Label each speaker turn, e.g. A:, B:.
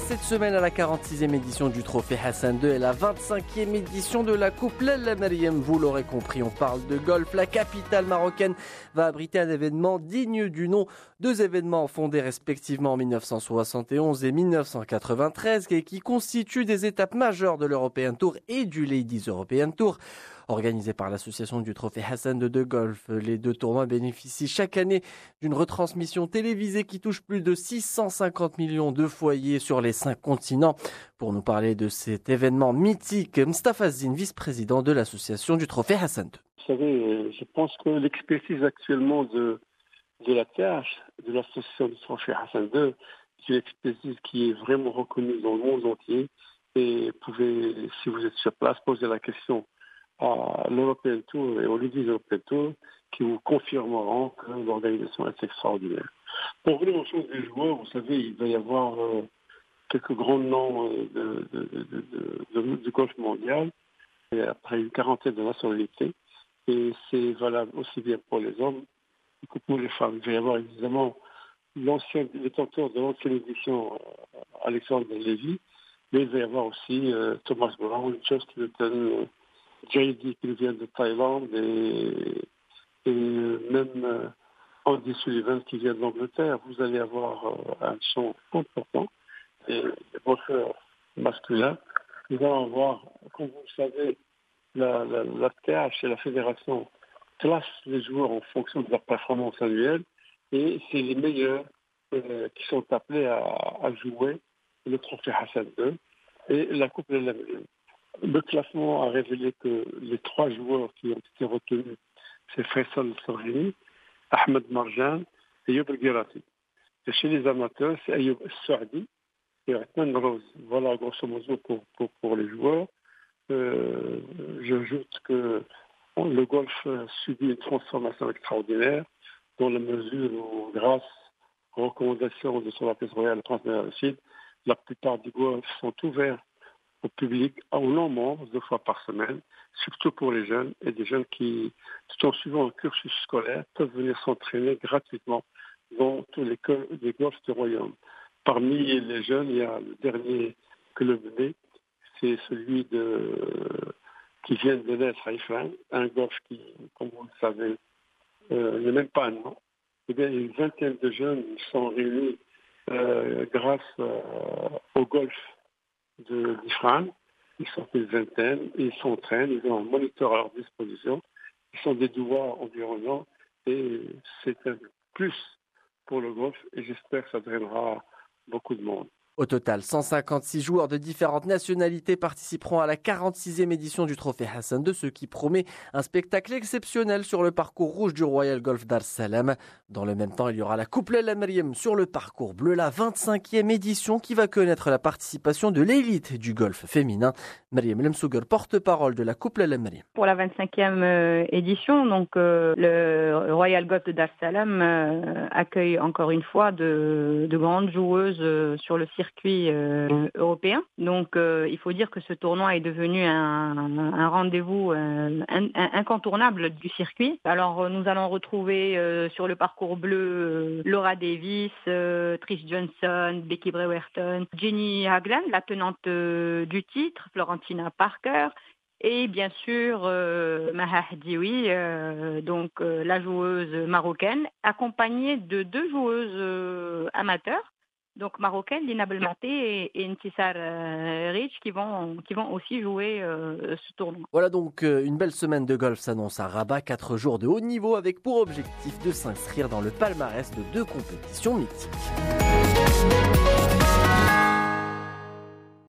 A: semaine à la 46e édition du Trophée Hassan II et la 25e édition de la Coupe Lalla Mariam. Vous l'aurez compris, on parle de golf. La capitale marocaine va abriter un événement digne du nom. Deux événements fondés respectivement en 1971 et 1993 et qui constituent des étapes majeures de l'European Tour et du Ladies European Tour. Organisé par l'association du Trophée Hassan de De Golf, les deux tournois bénéficient chaque année d'une retransmission télévisée qui touche plus de 650 millions de foyers sur les cinq continents. Pour nous parler de cet événement mythique, Mustafa Zine, vice-président de l'association du Trophée Hassan II.
B: Vous savez, je pense que l'expertise actuellement de, de la TH, de l'association du Trophée Hassan II, c'est une expertise qui est vraiment reconnue dans le monde entier. Et pouvez, si vous êtes sur place, poser la question à l'European Tour et au Ladies European Tour qui vous confirmeront que l'organisation est extraordinaire. Pour revenir aux choses des joueurs, vous savez, il va y avoir euh, quelques grands noms euh, de, du golf mondial, après une quarantaine de nationalités. Et c'est valable aussi bien pour les hommes que pour les femmes. Il va y avoir évidemment l'ancien détenteur de l'ancienne édition, euh, Alexandre Lévy, mais il va y avoir aussi Thomas Brown, Justin Hilton, JD qui vient de Thaïlande et, même euh, Andy Sullivan qui vient d'Angleterre, vous allez avoir euh, un son important. Et les boxeurs masculins, nous allons avoir, comme vous le savez, la, la, TH et la fédération classent les joueurs en fonction de leur performance annuelle. Et c'est les meilleurs euh, qui sont appelés à, jouer le trophée Hassan II et la Coupe de la le classement a révélé que les trois joueurs qui ont été retenus, c'est Faisal Sorhini, Ahmed Marjan et Yob Girati. Et chez les amateurs, c'est Ayoub Saadi et Rahman Rose. Voilà grosso modo pour, pour, les joueurs. Euh, J'ajoute que le golf subit une transformation extraordinaire dans la mesure où, grâce aux recommandations de son Altesse royale transmédia la plupart des golfs sont ouverts au public en long membre deux fois par semaine, surtout pour les jeunes et des jeunes qui, tout en suivant un cursus scolaire, peuvent venir s'entraîner gratuitement dans tous les, les golfs du royaume. Parmi les jeunes, il y a le dernier que le mené, c'est celui de, qui vient de naître à un golf qui, comme vous le savez, euh, n'est même pas un nom. Eh bien, une vingtaine de jeunes sont réunis euh, grâce euh, au golf de l'IFRAN. Ils sont une vingtaine, ils s'entraînent, ils ont un moniteur à leur disposition. Ils sont des douars environnants et c'est un plus pour le golf et j'espère que ça drainera beaucoup de monde.
A: Au total, 156 joueurs de différentes nationalités participeront à la 46e édition du Trophée Hassan II, ce qui promet un spectacle exceptionnel sur le parcours rouge du Royal Golf Dar Salam. Dans le même temps, il y aura la Coupe La Mariam sur le parcours bleu, la 25e édition qui va connaître la participation de l'élite du golf féminin. Mariam Lemsuger, porte-parole de la Coupe La Mariam.
C: Pour la 25e euh, édition, donc euh, le Royal Golf Salam euh, accueille encore une fois de grandes joueuses sur le circuit circuit euh, européen. Donc euh, il faut dire que ce tournoi est devenu un, rendez-vous euh, incontournable du circuit. Alors nous allons retrouver sur le parcours bleu Laura Davis, Trish Johnson, Becky Brewerton, Jenny Hagland, la tenante du titre, Florentina Parker, et bien sûr euh, Maha donc la joueuse marocaine, accompagnée de deux joueuses amateurs, donc marocaine, Lina Belmonté et, Ntissar euh, Rich qui vont, qui vont aussi jouer euh, ce tournoi.
A: Voilà donc euh, une belle semaine de golf s'annonce à Rabat, quatre jours de haut niveau avec pour objectif de s'inscrire dans le palmarès de deux compétitions mythiques.